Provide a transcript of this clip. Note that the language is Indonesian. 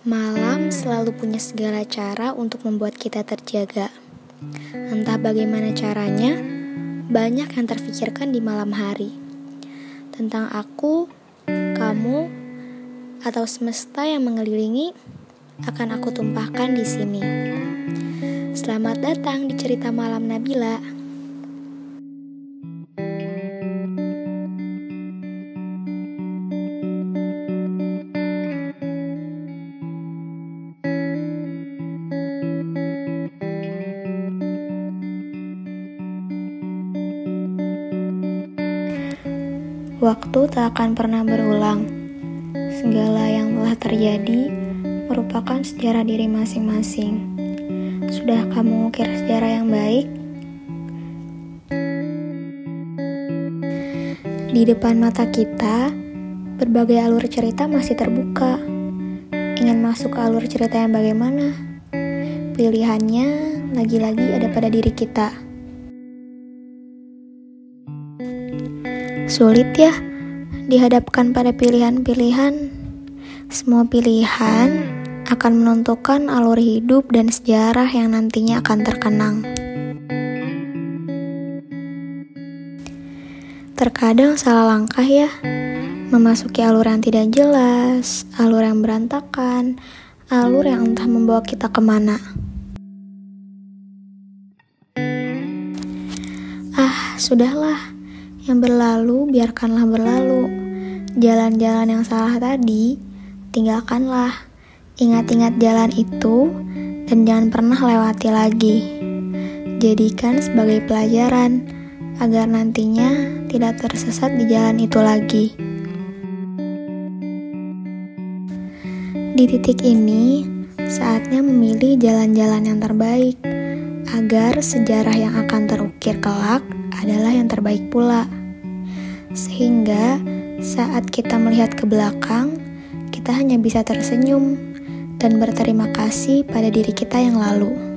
Malam selalu punya segala cara untuk membuat kita terjaga. Entah bagaimana caranya, banyak yang terfikirkan di malam hari. Tentang aku, kamu, atau semesta yang mengelilingi akan aku tumpahkan di sini. Selamat datang di cerita malam Nabila. Waktu tak akan pernah berulang. Segala yang telah terjadi merupakan sejarah diri masing-masing. Sudah kamu ukir sejarah yang baik? Di depan mata kita, berbagai alur cerita masih terbuka. Ingin masuk ke alur cerita yang bagaimana? Pilihannya lagi-lagi ada pada diri kita. Sulit ya dihadapkan pada pilihan-pilihan. Semua pilihan akan menentukan alur hidup dan sejarah yang nantinya akan terkenang. Terkadang salah langkah ya, memasuki alur yang tidak jelas, alur yang berantakan, alur yang entah membawa kita ke mana. Ah, sudahlah yang berlalu, biarkanlah berlalu. Jalan-jalan yang salah tadi, tinggalkanlah. Ingat-ingat jalan itu, dan jangan pernah lewati lagi. Jadikan sebagai pelajaran, agar nantinya tidak tersesat di jalan itu lagi. Di titik ini, saatnya memilih jalan-jalan yang terbaik, agar sejarah yang akan terukir kelak adalah yang terbaik pula. Sehingga saat kita melihat ke belakang, kita hanya bisa tersenyum dan berterima kasih pada diri kita yang lalu.